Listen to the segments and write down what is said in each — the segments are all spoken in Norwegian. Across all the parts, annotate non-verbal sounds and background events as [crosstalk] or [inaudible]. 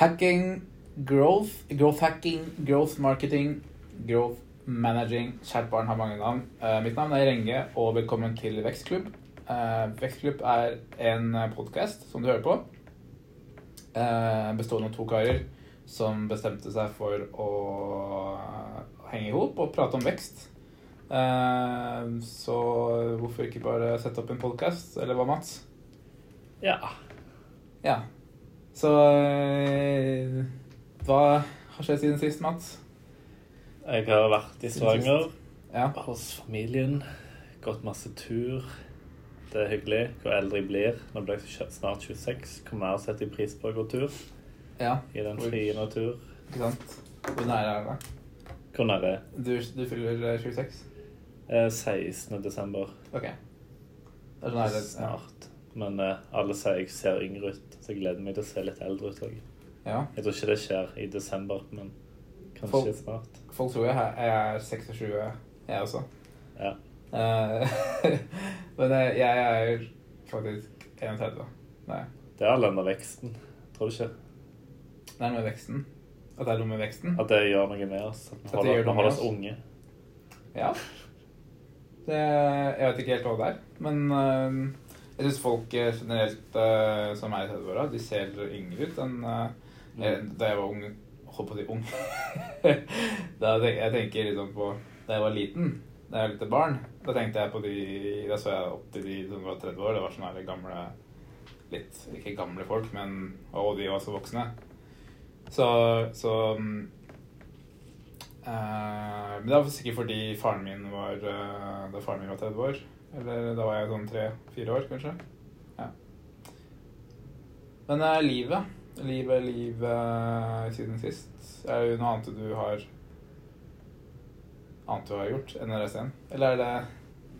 Hacking, growth, growth hacking, growth marketing, growth managing. Kjært barn har mange navn. Eh, mitt navn er Renge, og velkommen til Vekstklubb. Eh, Vekstklubb er en podkast som du hører på, eh, bestående av to karer som bestemte seg for å henge i hop og prate om vekst. Så hvorfor ikke bare sette opp en podkast, eller hva, Mats? Ja. Ja. Så eh, Hva har skjedd siden sist, Mats? Jeg har vært i Stavanger Ja. hos familien. Gått masse tur. Det er hyggelig. Hvor eldre jeg blir. Nå blir jeg snart 26. Kommer mer å sette pris på å gå tur ja. i den Hvor- frie natur. Ikke sant? Hvor nære er det? Hvor nære? Du, du fyller eh, 26? Eh, 16. desember. Ok. Det er sånn Snart. ja. Men eh, alle sier jeg ser yngre ut, så jeg gleder meg til å se litt eldre ut òg. ja. Jeg tror ikke det skjer i desember, men kanskje Folk- snart. Folk tror jeg, jeg er 26, jeg også. Ja. Uh, [laughs] Men eh, jeg er faktisk 31. Nei. Det er all denne veksten. Tror du ikke? Det er noe med veksten. At det er noe med veksten. At det gjør noe med oss. At vi At holder, noe holder oss unge. Ja. Det, jeg vet ikke helt hva det er, men eh, jeg syns folk eh, generelt uh, som er i 30-åra, de ser yngre ut enn uh, da jeg var ung. Holdt på å si ung. [laughs] da tenk, jeg tenker liksom på da jeg var liten, da jeg var lite barn, da tenkte jeg på de Da så jeg opp til de som var 30 år. Det var sånne gamle Litt Ikke gamle folk, men Og de var så voksne. Så, så Eh, men det var sikkert fordi faren min var da faren min var 30 år. Eller da var jeg sånn tre-fire år, kanskje. Ja. Men eh, livet, livet, livet siden sist, er det noe annet du har Annet du har gjort enn RSN? Eller er det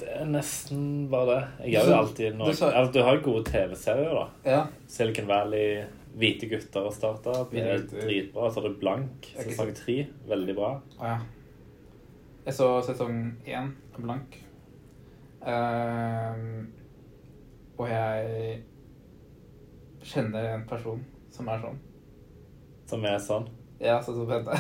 Det er nesten bare det. Jeg gjør jo alltid noe. du sa- Altså, du har jo gode TV-serier, da. Ja. Silicon Valley, Hvite gutter har starta. Det er dritbra. Så er det Blank, sesong tre. Veldig bra. Å ja. Jeg så sesong én av Blank. Ehm, og jeg kjenner en person som er sånn. Som er sånn. Ja, sånn som Bente.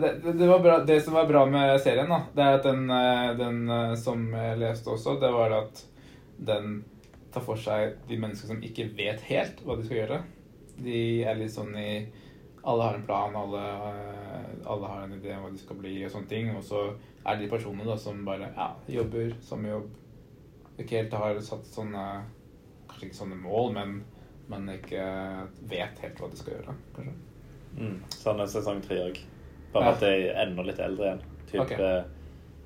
det, det, bra. det som var bra med serien, da, det er at den, eh, den eh, som jeg leste også, det var at den tar for seg de menneskene som ikke vet helt hva de skal gjøre. De er litt sånn i Alle har en plan, alle, eh, alle har en idé om hva de skal bli og sånne ting. Og så er det de personene da som bare ja, jobber samme jobb. Ikke helt har satt sånne Kanskje ikke sånne mål, men men ikke vet helt hva de skal gjøre, kanskje. Mm. Sånn er sesong tre òg. Bare Ja. at jeg er enda litt eldre igjen. Type Ok. eh,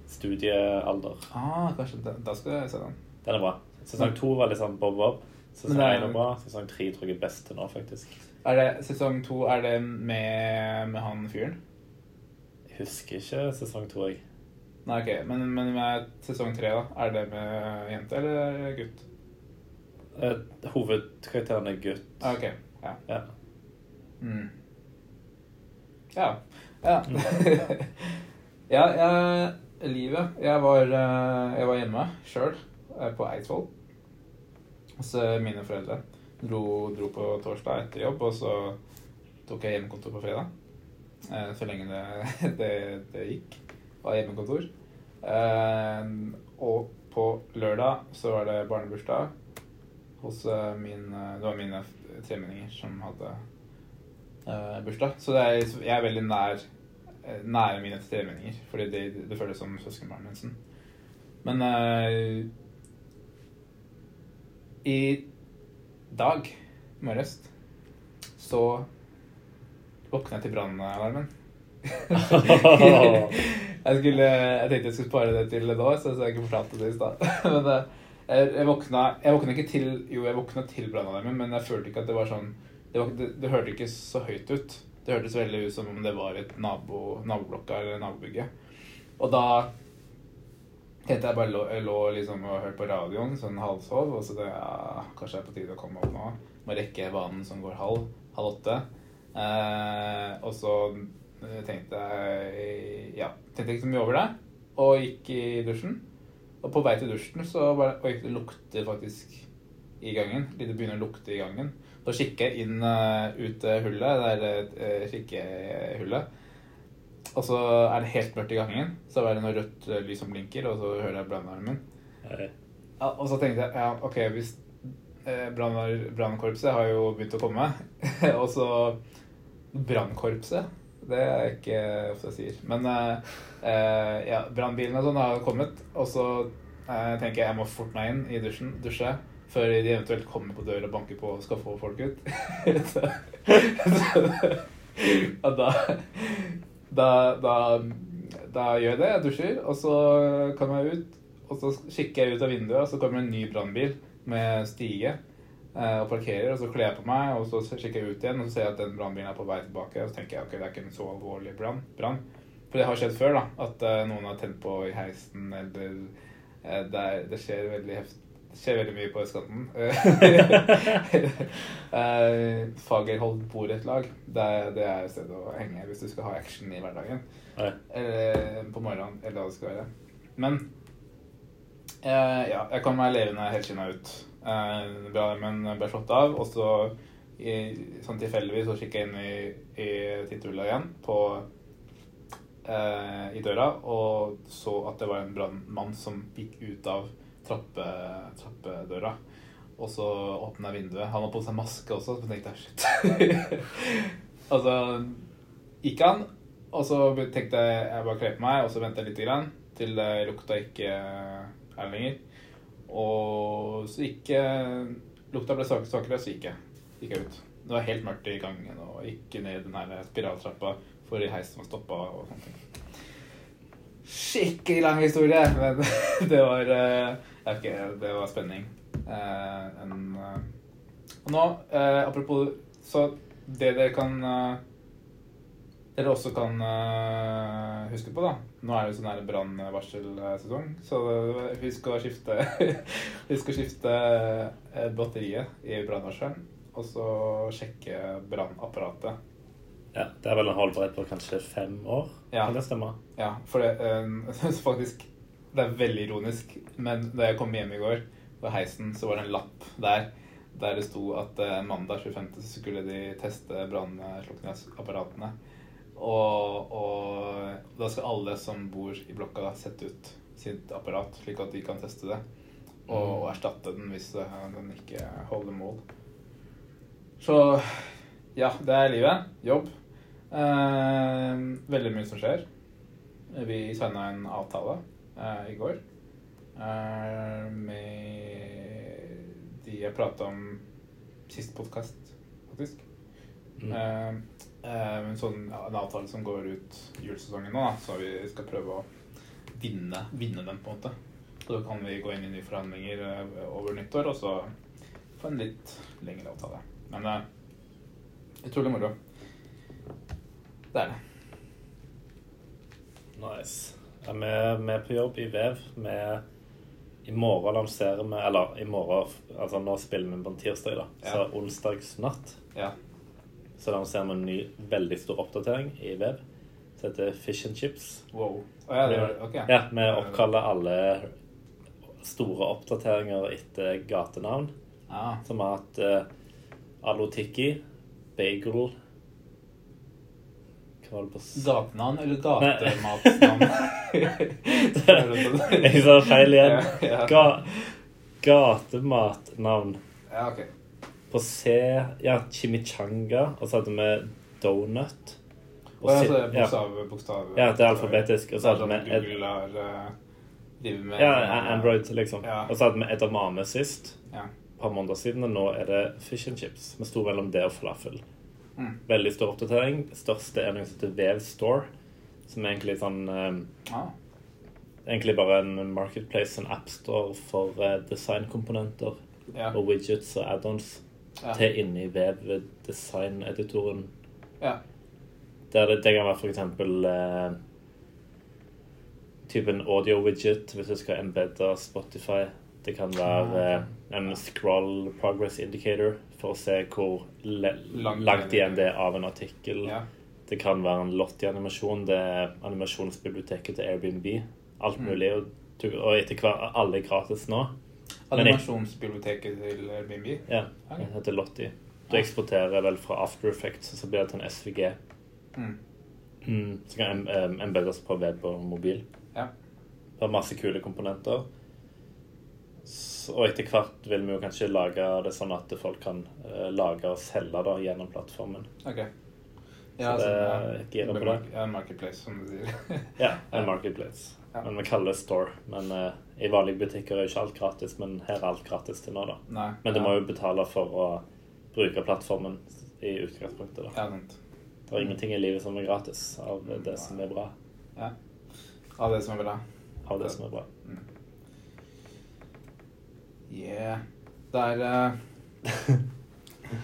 studiealder. Ah, kanskje da, da skal jeg se den. Den er bra. Sesong to var litt sånn bob-bob. Sesong én er bra. Sesong tre tror jeg er best til nå, faktisk. Er det sesong to Er det med, med han fyren? Jeg husker ikke sesong to, jeg. Nei, ok. Men, men med sesong tre, da? Er det med jente eller gutt? Eh, hovedkarakteren er gutt. Ah, ok. Ja. Ja. Mm. Ja. Ja. [laughs] ja, jeg, livet Jeg var, eh, jeg var hjemme sjøl på Eidsvoll hos eh, mine foreldre. Dro, dro på torsdag etter jobb, og så tok jeg hjemmekontor på fredag. Eh, Så lenge det, [laughs] det, det gikk. Var hjemmekontor. Eh, Og på lørdag så var det barnebursdag hos eh, min eh, Det var mine tremenninger som hadde eh, bursdag. Så er, jeg er veldig nær eh, nære mine tremenninger, fordi det, det føles som søskenbarnet nesten. Men i dag morges så våkna jeg til brannalarmen. [laughs] jeg, skulle, jeg tenkte jeg skulle spare det til nå, så jeg ikke fortalte det i stad. [laughs] Men eh, jeg, jeg, våkna, jeg våkna ikke til Jo, jeg våkna til brannalarmen, men jeg følte ikke at det var sånn Det, var, det, det hørte ikke så høyt ut. Det hørtes veldig ut som om det var et nabo, naboblokka eller nabobygget. Og da tenkte jeg bare lå, lå liksom og hørte på radioen, sånn halvsov, og så det, ja, kanskje det er på tide å komme opp nå. Må rekke banen som går halv, halv åtte. Eh, og så eh, tenkte jeg ja, tenkte ikke så mye over det, og gikk i dusjen. Og på vei til dusjen så bare Oi, det lukter faktisk i gangen. Det begynner å lukte i gangen. Så kikker jeg inn uh, ut hullet, det er uh, kikkehullet. Og så er det helt mørkt i gangen. Så er det noe rødt uh, lys som blinker, og så hører jeg brannalarmen. Ja, og så tenkte jeg ja, OK, hvis eh, brannkorpset har jo begynt å komme, [laughs] og så Brannkorpset, det er ikke ofte jeg sier. Men eh, eh, ja, brannbilene og sånn har kommet, og så eh, tenker jeg jeg må fort meg inn i dusjen, dusje, før de eventuelt kommer på døra og banker på og skal få folk ut. [laughs] [laughs] så, så, ja, da, da, da, da gjør jeg det. Jeg dusjer, og så kommer jeg ut. Og så kikker jeg ut av vinduet, og så kommer en ny brannbil med stige eh, og parkerer. Og så kler jeg på meg, og så kikker jeg ut igjen, og så ser jeg at den brannbilen er på vei tilbake. Og så tenker jeg ok, det er ikke en så alvorlig brann. For det har skjedd før, da. At eh, noen har tent på i heisen, eller eh, det, er, det skjer veldig heft, det skjer veldig mye på østkanten. uh, [laughs] [laughs] Fagerholt borettslag, det, det er stedet å henge hvis du skal ha action i hverdagen. Eller på morgenen, eller hva det skal være. Men eh, ja, jeg kom meg levende helskinna ut. Uh, Brannhjelmen ble slått av, og så i, sånn tilfeldigvis så kikka jeg inn i, i titthullet igjen på eh, i døra og så at det var en brannmann som gikk ut av trappe, trappedøra. Og så åpna jeg vinduet. Han hadde på seg maske også, så tenkte jeg shit. og [laughs] så gikk han, og så tenkte jeg jeg bare kler på meg, og så venta jeg litt grann, til det lukta ikke er lenger. Og så gikk Lukta ble svakere, svakere, så gikk jeg, gikk jeg ut. Det var helt mørkt i gangen, og gikk ned den her spiraltrappa for heisen var stoppa og sånne ting. Skikkelig lang historie, men [laughs] det var Jeg det var spenning. Uh, en, uh, og nå, uh, apropos Så det dere kan Dere også kan huske på, da Nå er det jo sånn her brannvarselsesong, så husk å skifte [laughs] Husk å skifte batteriet i brannvarsleren, og så sjekke brannapparatet. Ja, det er vel en holdbarhet på kanskje fem år? Ja. Kan det stemme? Ja, for det [laughs] faktisk Det er veldig ironisk, men da jeg kom hjem i går på heisen, så var det en lapp der der det sto at eh, mandag 25. så skulle de teste brannslukningsapparatene. Og, og da skal alle som bor i blokka, da, sette ut sitt apparat, slik at de kan teste det. Og, og erstatte den hvis eh, den ikke holder mål. Så ja, det er livet. Jobb. Eh, veldig mye som skjer. Vi signa en avtale i går eh, med de jeg prata om sist podkast, faktisk. Mm. Eh, eh, en sånn en avtale som går ut julesesongen nå, da, så vi skal prøve å vinne, vinne den, på en måte. Så da kan vi gå inn i nye forhandlinger eh, over nyttår, og så få en litt lengre avtale. Men det er utrolig moro. Det er det. Nice. Ja, vi vi er på jobb i Vev. Vi I morgen lanserer vi Eller i morgen Altså nå spiller vi på en tirsdag, da. Så Ja. onsdagsnatt Ja. så lanserer vi en ny, veldig stor oppdatering i Vev. Som heter Fish and Chips. Wow. Oh, ja, det okay. Ok. Ja, vi oppkaller alle store oppdateringer etter gatenavn. Ah. Som har hatt uh, Alotiki, Bagel Hva var det på s- Gatenavn eller gatematnavn? [laughs] Jeg sa feil igjen. Ga gatematnavn. ja, ok. På C Ja, chimichanga. Og så hadde vi donut. Og ja, så er bokstav, bokstav Ja, det er alfabetisk. Og så hadde vi et, Google eh, ja, Android, liksom. Ja. Og så hadde vi edamame sist. Ja. Et par måneder siden. Og nå er det fish and chips. Vi sto mellom det og falafel. Mm. Veldig stor oppdatering. Største er noe som heter Vev Store. Som er egentlig sånn eh, Ah, Egentlig bare en marketplace, en appstore for eh, designkomponenter ja. og widgets og add-ons Ja. til inni Vev designeditoren. ja. Der det, det kan være for eksempel eh, typen audio-widget hvis du skal embedde Spotify. Det kan være eh, en scroll progress indicator for å se hvor Langt igjen. det er av en artikkel. ja. Det kan være en Lottie-animasjon. Det er animasjonsbiblioteket til Airbnb. Alt Mm. mulig. Og, og etter hvert alle er gratis nå. Animasjonsbiblioteket til Airbnb. Ja, det heter Lottie. Du eksporterer vel fra After Effects, og så blir det til en SVG. Mm. Mm. Så kan embeddes på web og mobil. Ja. Det er masse kule komponenter. Og etter hvert vil vi jo kanskje lage det sånn at folk kan eh, lage og selge da, gjennom plattformen. Ok. Så det er girer på det. Ja, en marketplace, som du sier. Ja, [laughs] en marketplace. Ja. Men vi kaller det store. Men uh, i vanlige butikker er ikke alt gratis, men her er alt gratis til nå, da. Nei. Men du ja. må jo betale for å bruke plattformen i utgangspunktet, da. Ja, sant. Det er ingenting i livet som er gratis av det som er bra. Ja. Av det som er bra. Av det som er bra. Yeah. Det er uh, [laughs]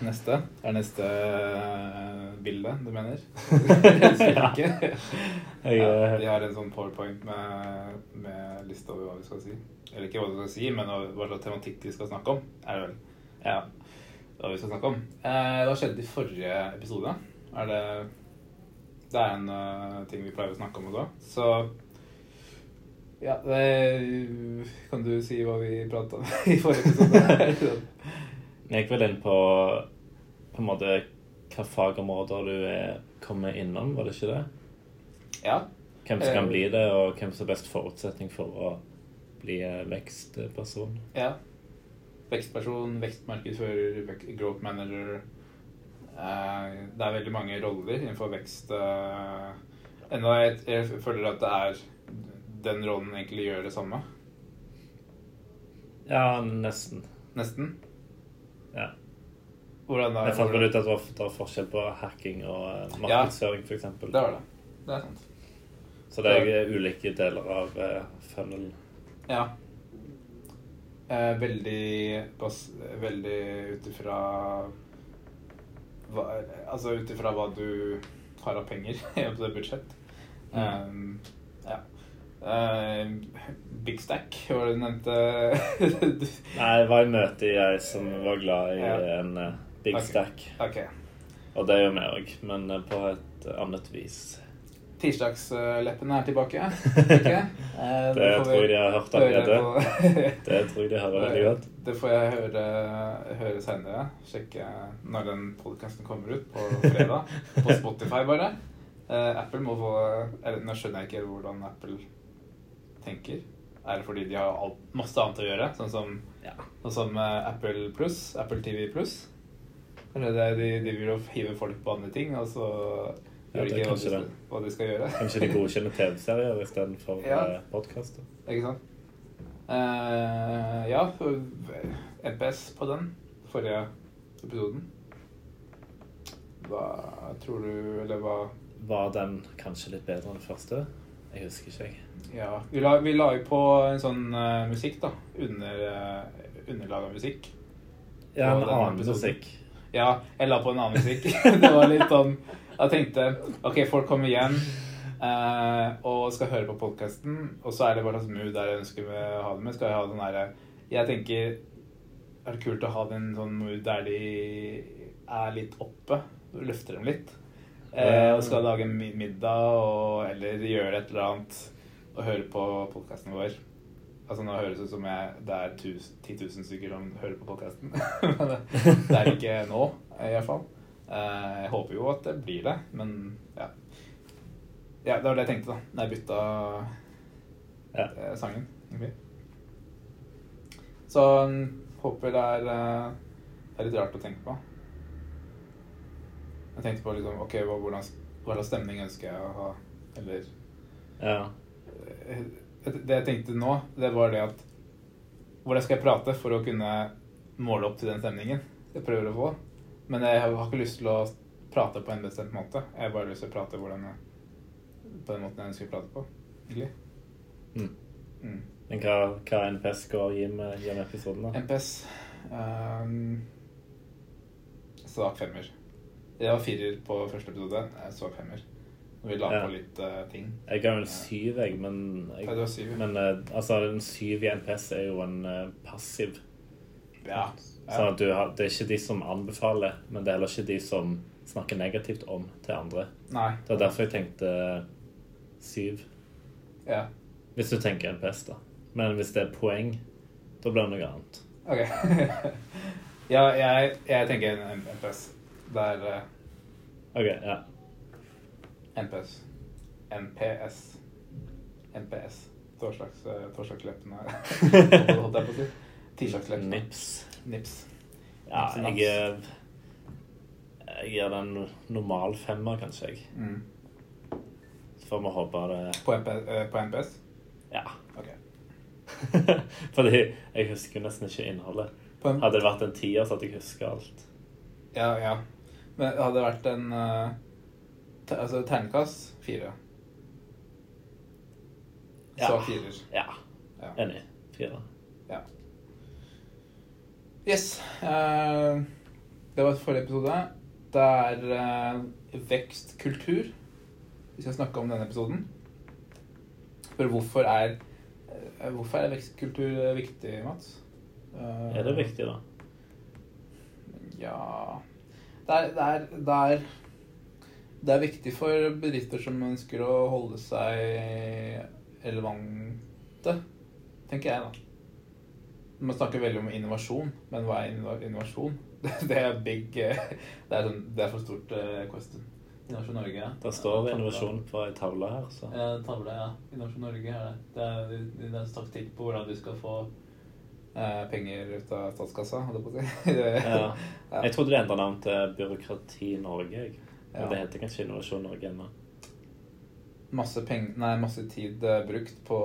Neste. Det er neste eh, bilde, du mener? [laughs] [laughs] Jeg, Ja, eh, vi har en sånn powerpoint med, med liste over hva vi skal si. Eller ikke hva vi skal si, men hva slags tematikk vi skal snakke om. Er det vel. Ja. Hva vi skal snakke om. Eh, hva skjedde i forrige episode? Er det Det er en uh, ting vi pleier å snakke om også. Så ja, det, kan du si hva vi prata om [laughs] i forrige episode? [laughs] jeg gikk vel inn på på en måte hva fagområder du er kommet innom, var det ikke det? ja. Hvem som kan Eh. bli det, og hvem som er best forutsetning for å bli vekstperson. Ja. Vekstperson, vekstmarkedsfører, vek- growth manager. Eh, det er veldig mange roller innenfor vekst. eh, enda jeg, jeg føler at det er den rollen egentlig gjør det samme. Ja, nesten. Nesten. Ja. Hvordan da? Jeg fant vel ut at det var, forskjell på hacking og eh, markedsføring, for f.eks. Det var det. Det er sant. Så det er ulike deler av uh, funnelen. Ja. Eh, veldig bas, Veldig ut ifra Altså ut ifra hva du har av penger [laughs] i det Mm. Um, ja. Eh, Big Stack, var det du nevnte? [laughs] Nei, det var i møte ei som var glad i Ja. en eh, big okay. stack. ok. Og det gjør vi òg, men eh, på et annet vis. Tirsdagsleppene er tilbake. [laughs] Eh, [laughs] Det tror jeg de har hørt allerede. Det tror jeg de hører veldig godt. Det får jeg høre, høre senere. Sjekke når den podkasten kommer ut, på fredag. På Spotify, bare. Apple må få eller, Nå skjønner jeg ikke hvordan Apple tenker. Er det fordi de har alt, masse annet å gjøre? Sånn som, Ja. sånn som eh, Apple Pluss, Apple TV Pluss? Eller det, de, de vil jo hive folk på andre ting, og så gjør de ikke hva de, skal, hva de skal gjøre. Kanskje de godkjenner TV-serier istedenfor Ja. ja. podkaster. Ikke sant? Uh, ja, NPS på den forrige episoden. Hva tror du Eller hva Var den kanskje litt bedre enn den første? Jeg husker ikke, jeg. Ja. Vi la, vi la jo på en sånn uh, musikk, da. Under, uh, underlag av musikk. Ja, en annen musikk. Ja, jeg la på en annen musikk. [laughs] det var litt sånn Jeg tenkte OK, folk kommer igjen uh, og skal høre på podkasten, og så er det bare sånn mood der jeg ønsker å ha det med. Skal jeg ha den derre Jeg tenker er det kult å ha den sånn mood der de er litt oppe. Løfter dem litt. Eh, og skal lage middag og, eller gjøre et eller annet og høre på podkasten vår. Altså Nå høres det ut som jeg, det er 10 000 stykker som hører på podkasten. [laughs] Men det, det er ikke nå, i hvert fall. Eh, jeg håper jo at det blir det, men ja. Ja, Det var det jeg tenkte da Når jeg bytta Ja. eh, sangen. egentlig. Så mm, håper det er, eh, det er litt rart å tenke på. Jeg tenkte på liksom, ok, hvordan, slags stemning ønsker jeg å ha? Eller Ja. eh, Det jeg tenkte nå, det var det at Hvordan skal jeg prate for å kunne måle opp til den stemningen jeg prøver å få? Men jeg har ikke lyst til å prate på en bestemt måte. Jeg har bare lyst til å prate hvordan jeg, på den måten jeg ønsker å prate på. Egentlig. Mm. Mm. Men hva, hva NPS skal gi med, med episoden, da? NPS um, Svak femmer. Det var firer på første episode. Jeg så femmer. Når vi la Ja. på litt uh, ting. Jeg ga en syv, jeg, men, jeg, var syv. men uh, altså, en syv i NPS er jo en uh, passiv. Ja. Sånn at du har, det er ikke de som anbefaler, men det er heller ikke de som snakker negativt om til andre. Nei. Det var derfor jeg tenkte syv. Ja. Hvis du tenker NPS, da. Men hvis det er poeng, Da blir det noe annet. Ok. [laughs] ja, jeg, jeg tenker en NPS. Det er eh, OK, ja. NPS. NPS. NPS. Torsdags, uh, holdt jeg på å si. Tirsdagsleppene. Nips. Nips. Ja, Nips jeg Jeg gir den normal femmer, kanskje. jeg. Mm. Så får vi håpe det På, MP, eh, på NPS? Ja. Ok. [laughs] Fordi jeg husker nesten ikke innholdet. Hadde det vært en tier, så hadde jeg huska alt. ja, ja. Men hadde det vært en uh, te, Altså terningkast fire. Så Ja. firer. Ja. Ja. Enig. Fire. Yes. Uh, det var forrige episode. Det er uh, vekstkultur vi skal snakke om denne episoden. For hvorfor er uh, Hvorfor er vekstkultur viktig, Mats? Er det viktig, da? Ja det er, det, er, det, er, det er viktig for bedrifter som ønsker å holde seg relevante, tenker jeg, da. Man snakker veldig om innovasjon, men hva er innovasjon? [laughs] Det er big eh, Det er, sånn, det er for stort uh, question. Innovasjon Norge, ja. Der står innovasjon på ei tavle her, så Ja, tavle, ja. Innovasjon Norge er det. Det er, det er en taktikk på hvordan du skal få eh, penger ut av statskassa, holdt jeg på å si. [laughs] Ja. Jeg trodde det endra navn til Byråkrati Norge. Men Ja. det heter kanskje Innovasjon Norge ennå. masse, peng nei, masse tid eh, brukt på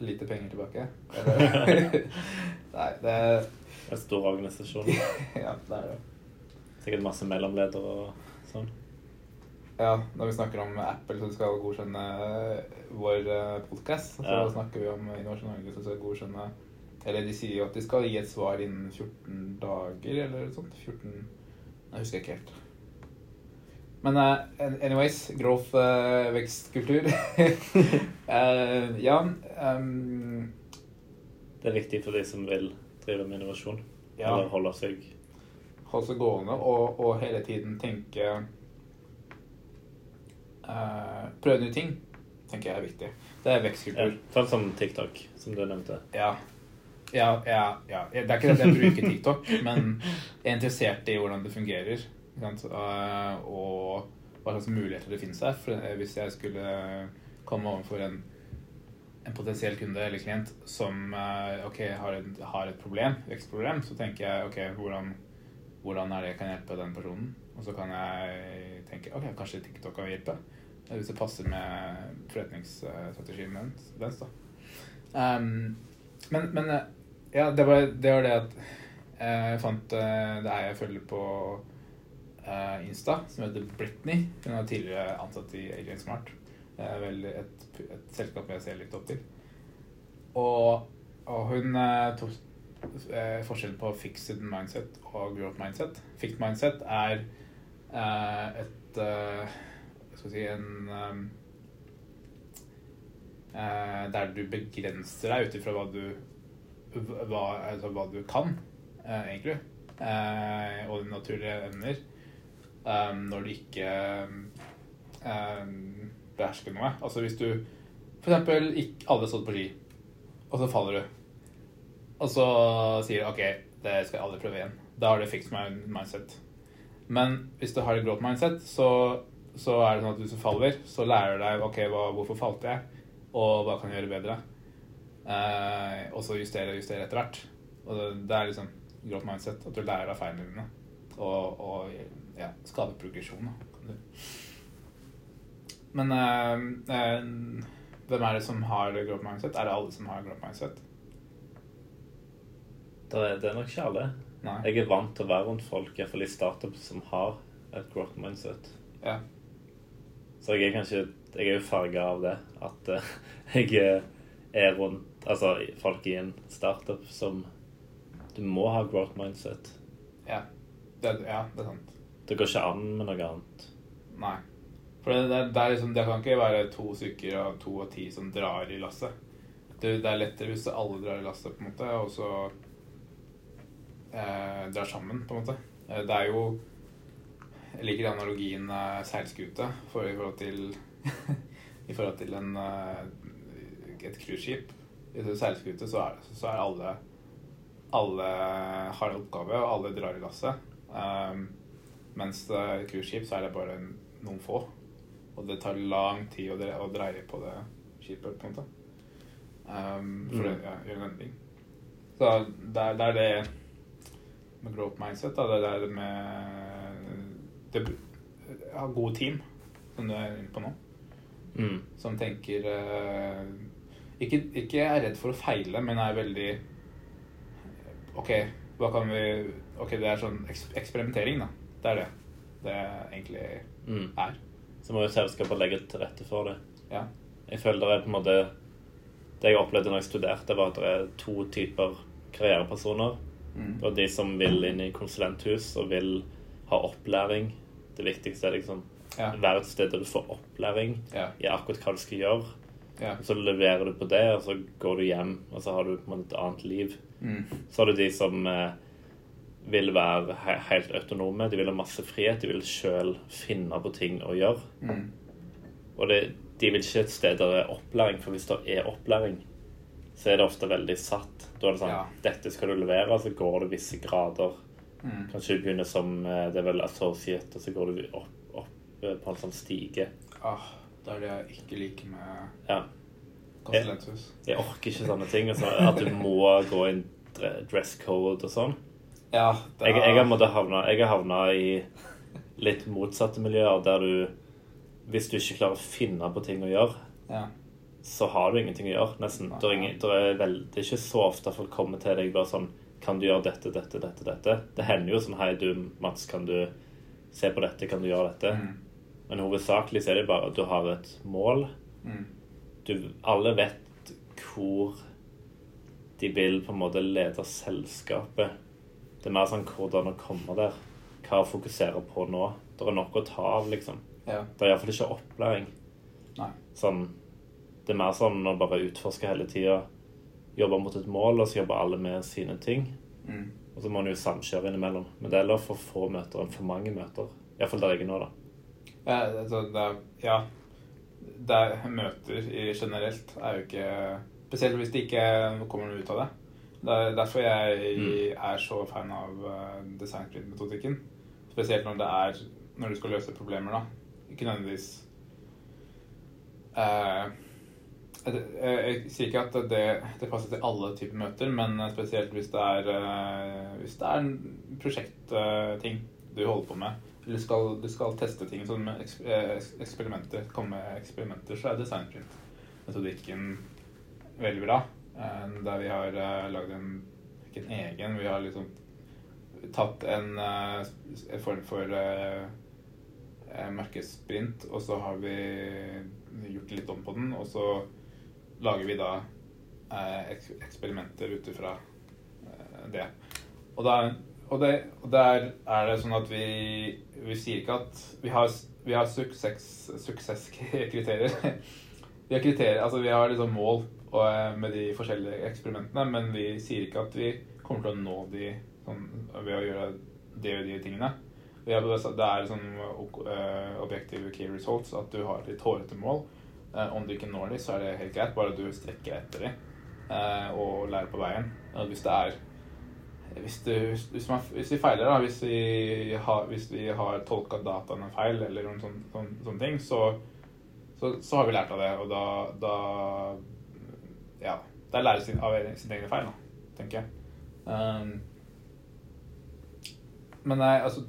lite penger tilbake. [laughs] [laughs] Nei, det er En stor organisasjon. Ja, det er det. Sikkert masse mellomledere og sånn. Ja, når vi snakker om Apple som skal godkjenne vår podkast, så Ja. snakker vi om Innovasjon Norge som skal godkjenne Eller de sier jo at de skal gi et svar innen 14 dager, eller noe sånt. 14 Jeg husker ikke helt. Men uh, anyways, growth uh, vekstkultur. uh, [laughs] ja Um, Det er viktig for de som vil drive med innovasjon. Ja. Eller holde seg holde seg gående og, og hele tiden tenke uh, Prøve nye ting, tenker jeg er viktig. Det er ja, vekstkultur. Sånn som TikTok, som du nevnte. Ja. Ja, ja, ja. Det er ikke det at jeg bruker TikTok, men jeg er interessert i hvordan det fungerer. Eh, Og hva slags muligheter det finnes her. Eh, hvis jeg skulle komme overfor en, en potensiell kunde eller klient som okay, har et, har et problem, vekstproblem, så tenker jeg ok, hvordan, hvordan er det jeg kan hjelpe den personen? Og så kan jeg tenke ok, kanskje TikTok kan hjelpe. eh, Hvis det passer med forretningsstrategien dens. da. Um, men, men eh, ja, det var det, var det at eh, jeg fant eh, det er jeg følger på eh, Insta, som heter Britney. Hun er tidligere ansatt i Agent Smart. Eh, vel et, et selskap jeg ser litt opp til. Og, og hun tok forskjellen på fixed mindset og growth mindset. Fixed mindset er et skal vi si En der du begrenser deg ut ifra hva du hva, altså hva du kan, eh, egentlig. Eh, og dine naturlige evner. Um, når du ikke um, behersker noe. Altså hvis du eksempel ikke alle stått på ski, og så faller du. Og så sier du OK, det skal jeg aldri prøve igjen. Da har du fixed mindset. Men hvis du har et growth mindset, så, så er det sånn at hvis du faller, så lærer du deg OK, hva, hvorfor falt jeg, og hva kan jeg gjøre bedre? Eh, og så justere og justere etter hvert. Og det, det er liksom growth mindset, at du lærer av feilene dine. Og, og ja, skape progresjon, da. Men eh, eh, hvem er det som har growth mindset? Er det alle som har growth mindset? Det er, det er nok ikke alle. Nei. Jeg er vant til å være rundt folk, iallfall i startups, som har et growth mindset. Ja. Så jeg er kanskje Jeg er jo farga av det. At eh, [laughs] jeg er rundt Altså folk i en startup som Du må ha growth mindset. Ja. Det, ja, det er sant. Det går ikke an med noe annet. Nei. For det, det, det, liksom, det kan ikke være to stykker av to og ti som drar i lasset. Det, det er lettere hvis alle drar i lasset, på en måte, og så eh, drar sammen, på en måte. Eh, det er jo Jeg liker analogien eh, seilskute for, i forhold til [laughs] I forhold til en, eh, et cruiseskip. I en seilskute så er, så er alle alle har en oppgave, og alle drar i lasset. Um, mens i cruiseskip så er det bare noen få. Og det tar lang tid å, dre å dreie på det skipet, på en måte. Um, for Mm. å ja, gjøre en endring. Så det er, det er det med growth mindset. Da. Det er det med det, ja, gode team, som du er inne på nå. Mm. Som tenker eh, ikke, ikke er redd for å feile, men er veldig OK, hva kan vi Ok, det er sånn eksperimentering, da. Det er det det egentlig Mm. er. Så må jo selskapet legge til rette for det. Ja. Jeg føler det er på en måte Det jeg opplevde når jeg studerte, var at det er to typer karrierepersoner. Mm. Og de som vil inn i konsulenthus og vil ha opplæring. Det viktigste er liksom Ja. være et sted der du får opplæring Ja. i akkurat hva du skal gjøre. Ja. Så leverer du på det, og så går du hjem, og så har du på en måte et annet liv. Mm. Så har du de som eh, vil være he helt autonome. De vil ha masse frihet. De vil sjøl finne på ting å gjøre. Mm. Og det, de vil ikke et sted der det er opplæring, for hvis det er opplæring, så er det ofte veldig satt. Da er det sånn Ja. Dette skal du levere, så går det visse grader. Mm. Kanskje du begynner som eh, det er vel associate, og så går du opp, opp eh, på en sånn stige. Ah, det er det jeg ikke liker med Ja. konsulenthus. Jeg orker ikke sånne ting. Altså, at du må gå inn en dress code og sånn. Ja, det Jeg, jeg, har måttet havna, jeg har havna i litt motsatte miljøer, der du Hvis du ikke klarer å finne på ting å gjøre, ja. så har du ingenting å gjøre, nesten. Det er, ingen, det er, vel, det er ikke så ofte folk kommer til deg bare sånn Kan du gjøre dette, dette, dette, dette? Det hender jo sånn Hei, du, Mats, kan du se på dette? Kan du gjøre dette? Mm. Men hovedsakelig så er det bare at du har et mål. Mm. Du, alle vet hvor de vil på en måte lede selskapet. Det er mer sånn hvordan å komme der. Hva å fokusere på nå. Det er nok å ta av, liksom. Ja. Det er iallfall ikke opplæring. Sånn, det er mer sånn å bare utforske hele tida. Jobbe mot et mål, og så jobber alle med sine ting. Mm. Og så må en jo samkjøre innimellom. Men det er heller for få møter enn for mange møter. Iallfall der jeg er nå, da. Ja, altså, det er, ja. Det er møter generelt er jo ikke Spesielt hvis det ikke kommer noe ut av det. Det er derfor jeg Mm. er så fan av uh, designprint-metodikken. Spesielt når det er når du skal løse problemer, da. Ikke nødvendigvis eh, jeg, jeg, jeg sier ikke at det, det passer til alle typer møter, men spesielt hvis det er, eh, hvis det er en prosjektting du holder på med. Eller skal, du skal teste ting eks, eh, eksperimenter, komme med eksperimenter, så er designprint-metodikken veldig bra. Eh, der vi har uh, lagd en ikke en egen, vi har liksom tatt en, eh, en form for eh, eh, markedssprint, og så har vi gjort litt om på den, og så lager vi da eh, eksperimenter ut ifra eh, det. Og, da, og, det, og der er det sånn at vi, vi sier ikke at vi har, vi har suksess, suksesskriterier. [laughs] vi har kriterier, altså vi har liksom mål og, eh, med de forskjellige eksperimentene, men vi sier ikke at vi kommer til å nå de sånn, ved å gjøre de og de tingene. Det er sånn uh, objektive key results, at du har litt hårete mål. Eh, om du ikke når de, så er det helt greit, bare du strekker etter de eh, og lærer på veien. Hvis det er hvis, du, hvis, man, hvis vi feiler, da, hvis vi har, hvis vi har tolka dataene feil, eller noen sånne, sånne, sånne ting, så, så, så har vi lært av det. Og da, da Ja. Det er lære sin, av sine egne feil, da, tenker jeg. Um, men nei, altså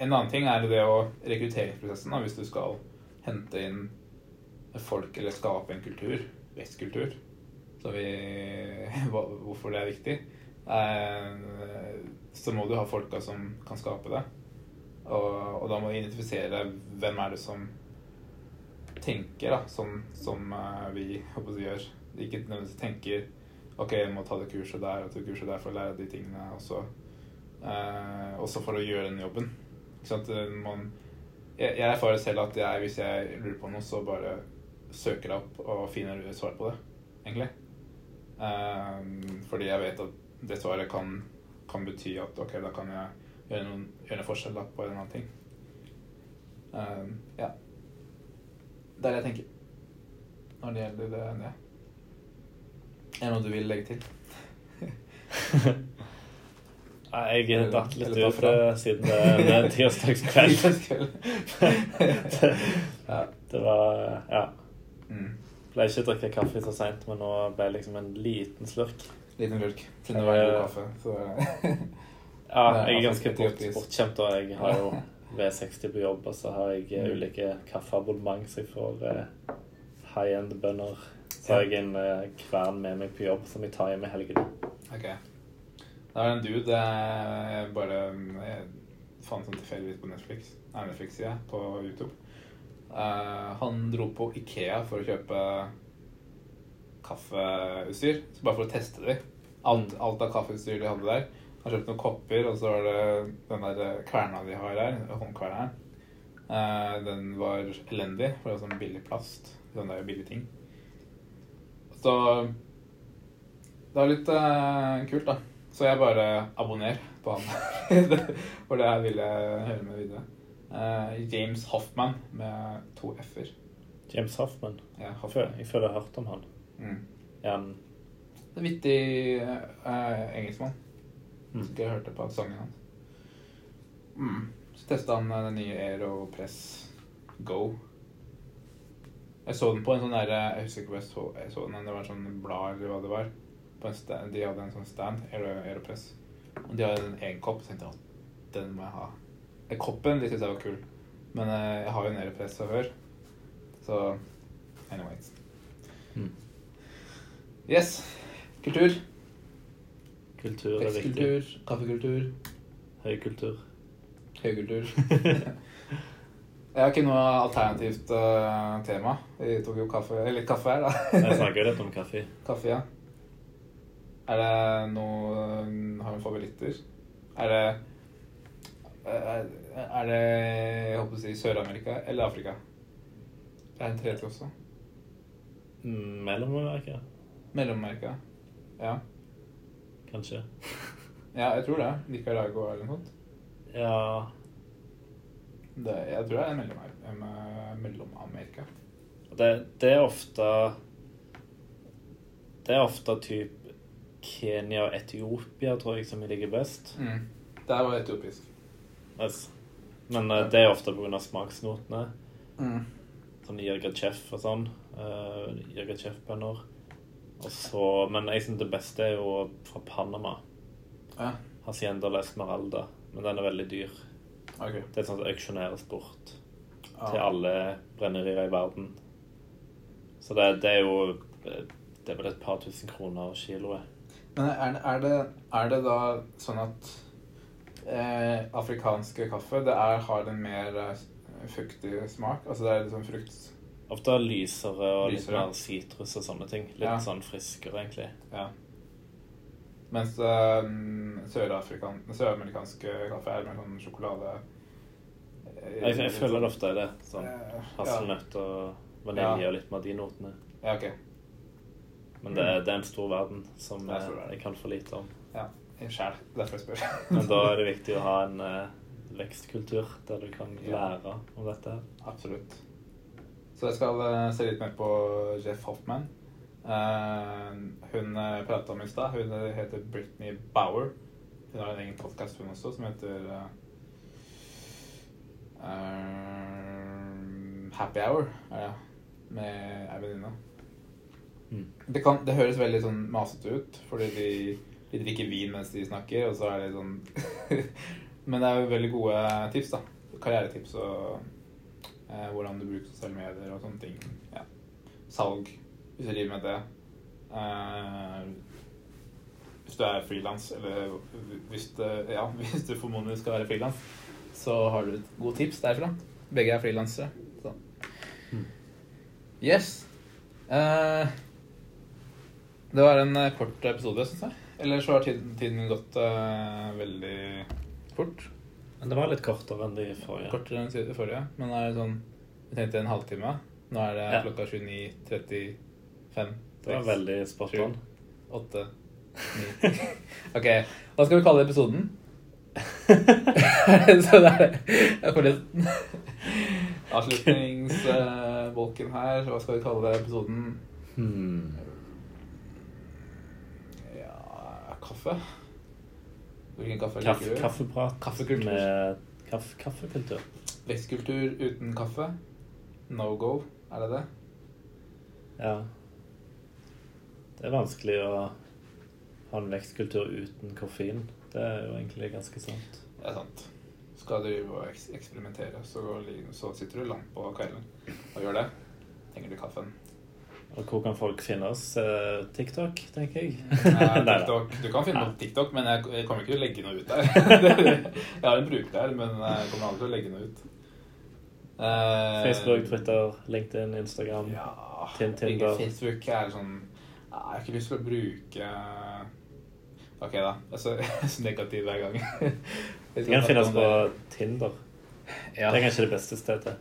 En annen ting er det å rekrutteringsprosessen, da, hvis du skal hente inn folk eller skape en kultur, vestkultur. Så vi [laughs] Hvorfor det er viktig. Eh, så må du ha folka som kan skape det. Og, og da må du identifisere hvem er det som tenker, da, som, som eh, vi håper vi gjør. Ikke nødvendigvis tenker OK, jeg må ta det kurset der og det kurset der for å lære de tingene. Også, eh, også for å gjøre den jobben. Ikke sant? Man, jeg, jeg erfarer selv at jeg, hvis jeg lurer på noe, så bare søker jeg opp og finner svar på det, egentlig. Eh, fordi jeg vet at det svaret kan, kan bety at ok, da kan jeg gjøre, noen, gjøre en forskjell da, på en eller annen ting. Um, ja. Det er det jeg tenker når det gjelder det. det. Er det noe du vil legge til? [laughs] Nei, Jeg datt litt ut fram. eh, siden det det er tirsdagskveld. [laughs] det, [laughs] Det var Ja. Mm. Pleier ikke å drikke kaffe så seint, men nå ble det liksom en liten slurk. Liten lurk. Det var god kaffe. Så [laughs] Ja, jeg er ganske bortkjent, bort, bortskjemt, og jeg har jo [laughs] V60 på jobb, og så har jeg eh, Mm. ulike kaffeabonnement, så jeg får uh, high-end-bønder. Så har jeg en uh, kvern med meg på jobb som jeg tar hjem i helgene. Ok. Det er en dude jeg bare jeg fant sånn tilfeldigvis på Netflix. Er Netflix, ja, på YouTube. Uh, han dro på Ikea for å kjøpe kaffeutstyr. Så bare for å teste det. Alt, alt av kaffeutstyr de hadde der. Han kjøpte noen kopper, og så var det den der kverna de har her, Håndkverna her. Uh, den var elendig, for det var sånn billig plast. Sånn der billige ting. Så det var litt uh, kult, da. Så jeg bare abonner på han. [laughs] For det her vil jeg høre med videre. Uh, James Hoffman med to f-er. James Hoffman. Ja, Hoffman. jeg føler jeg har hørt om han. Mm. Er Det er vittig uh, engelskmann. Mm. Jeg hørte på sangen hans. Mm. Så testa han eh, den nye Aeropress Go. Jeg så den på en sånn derre Jeg husker ikke hvor jeg så, jeg så den, men det var en sånn blad eller hva det var. På en stand, de hadde en sånn stand, Aero, Aeropress. Og de hadde en egen kopp, så tenkte jeg at den må jeg ha. Eh, Koppen de syntes jeg var kul, men eh, jeg har jo en Aeropress fra før. Så anyways. Yes. Kultur. Kultur er viktig. Tekstkultur, kaffekultur, Høykultur. høykultur. [laughs] Jeg har ikke noe alternativt eh, tema. Vi tok jo kaffe, eller kaffe her, da. Jeg snakker litt om kaffe. [laughs] Kaffe, ja. Er det noe Har vi favoritter? Er det Er er det jeg håper å si Sør-Amerika eller Afrika? Det er en tredje også. Mm, Mellom-Amerika, Mellom-Amerika. Ja. kanskje. [laughs] ja, jeg tror det. Nicaragua eller noe sånt. Ja Det, jeg tror det er Mellom- em- Mellom-Amerika. Det, det er ofte Det er ofte typ Kenya og Etiopia, tror jeg, som ligger best. Mm. Det er var etiopisk. Yes. Men uh, det er ofte pga. smaksnotene. Mm. Sånn Jirgachev og sånn. Uh, Jirgachev-bønner. Og så Men jeg syns det beste er jo fra Panama. Ja, Hacienda la Esmeralda. Men den er veldig dyr. Okay. Det er at auksjoneres bort Ja. til alle brennerier i verden. Så det, det er jo Det er vel et par tusen kroner kiloet. Men er, er, det, er det da sånn at eh, afrikanske kaffe det er, har en mer eh, fuktig smak? Altså det er liksom frukt Ofte lysere og litt Lysere. mer sitrus og sånne ting. Litt Ja. sånn friskere, egentlig. Ja. Mens eh, sørafrikan- søramerikanske kaffe er mer sånn sjokolade eh, Jeg, jeg føler det ofte er det. Sånn Eh, hasselnøtt og vanilje og litt med de notene. Ja, ok. Men det, er- det er en stor verden som jeg, eh, jeg kan for lite om. Ja, Sjæl. Derfor jeg spør. Men da er det [laughs] viktig å ha en eh, vekstkultur der du kan lære om dette. Absolutt. Så jeg skal eh, se litt mer på Jeff Hoffman. Eh, hun uh, prata om i stad. Hun eh, heter Britney Bauer. Hun har en egen podkast, hun også, som heter eh, eh, Happy Hour. Det, med ei venninne. Mm. Det, kan- det høres veldig sånn masete ut, fordi de, de drikker vin mens de snakker, og så er det sånn [laughs] Men det er jo veldig gode tips, da. Karrieretips og eh, hvordan du bruker sosiale medier og sånne ting. Ja. Salg, hvis du driver med det. Eh, hvis du er frilans, eller hvis, du, ja, [laughs] hvis du formodentlig skal være frilans, så har du et godt tips derfra. Begge er frilansere. så. Mm. Yes. Eh, det var en eh, kort episode, syns jeg. Eller så har tiden, tiden gått eh, veldig fort. Men det var litt kortere enn de forrige. Kortere enn de forrige. Men det er sånn Vi tenkte en halvtime. Nå er det Ja. klokka 29.35. Det var veldig spot on. Åtte. Ni. [laughs] Ok, hva skal vi kalle episoden? [laughs] Så det er det. litt Avslutningsbolken her. Hva skal vi kalle episoden? Hmm. Ja Kaffe? Hvilken kaffe Kaff, liker du? kaffeprat Kaffekultur. med kaff, kaffekultur. Vekstkultur uten kaffe? No go, er det det? Ja. Det er vanskelig å ha en vekstkultur uten koffein. Det er jo egentlig ganske sant. Det er sant. Skal du eksperimentere, så, så sitter du langt på kvelden og gjør det. Trenger du kaffen. Og hvor kan folk finne oss? Eh, TikTok, tenker jeg. Eh, [laughs] TikTok. Du kan finne oss på TikTok, men jeg, kommer ikke til å legge noe ut der. [laughs] jeg har en bruker der, men jeg kommer aldri til å legge noe ut. Eh, Facebook, Twitter, LinkedIn, Instagram. Ja, Tin- Tinder. Facebook er sånn Jeg har ikke lyst til å bruke Ok, da. Er så, så negativ hver gang. Det kan finnes på Tinder. ja. Det er kanskje det beste stedet.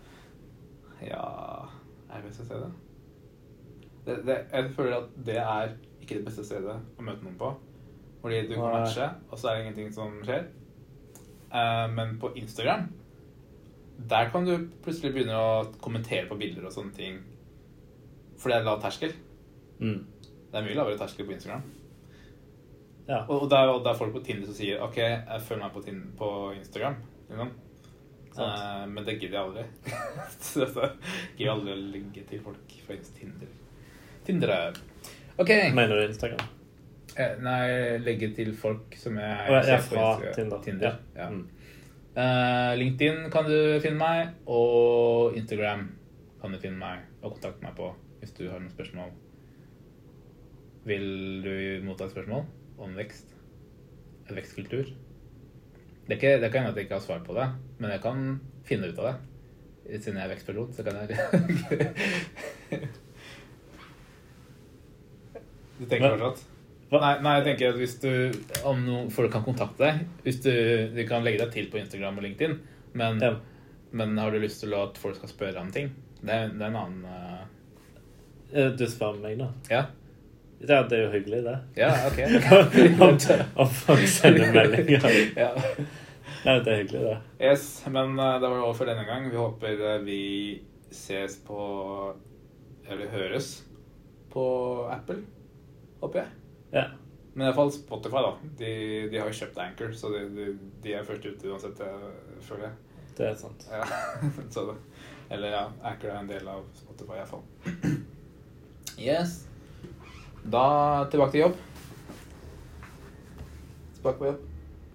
Ja Er det beste stedet? Det, det, jeg føler at det er ikke det beste stedet å møte noen på. Fordi du kan matche, og så er det ingenting som skjer. Uh, men på Instagram der kan du plutselig begynne å kommentere på bilder og sånne ting. For det er lav terskel. Mm. Det er mye lavere terskel på Instagram. Ja. Og, og, det er, og det er folk på Tinder som sier OK, jeg følger meg på, Tinder, på Instagram. Liksom. Eh, men det gidder jeg aldri. [laughs] så så gidder aldri å legge til folk fra Tinder. Tinder OK. Mener du Instagram? Eh, nei, legge til folk som jeg jeg ser på fra Instagram. Tinder. ja. Mm. Uh, LinkedIn kan du finne meg, og Instagram kan du finne meg og kontakte meg på hvis du har noen spørsmål. Vil du motta et spørsmål om vekst? En vekstkultur? Det, er ikke, det kan hende at jeg ikke har svar på det, men jeg kan finne ut av det. Siden jeg er vekstpilot, så kan jeg [laughs] Du tenker fortsatt? Hva? Nei, nei, jeg tenker at hvis du Om noen folk kan kontakte deg Hvis du, du kan legge deg til på Instagram og LinkedIn, men, Ja. men har du lyst til at folk skal spørre om ting? Det det er en annen eh, Eh, Du spør meg nå? Ja. Ja, det er jo hyggelig, det. Ja, OK. [laughs] Om om folk sender meldinger. [laughs] ja. Nei, det er hyggelig, det. Yes, men uh, det var det over for denne gang. Vi håper uh, vi ses på Eller høres på Apple, håper jeg. Ja. Men iallfall Spotify, da. De, de har jo kjøpt Anchor, så de, de, de er først ute uansett, jeg føler jeg. Det er sant. Ja, [laughs] så det. Eller ja, Anchor er en del av Spotify iallfall. [clears throat] Yes. Da tilbake til jobb. Tilbake på jobb.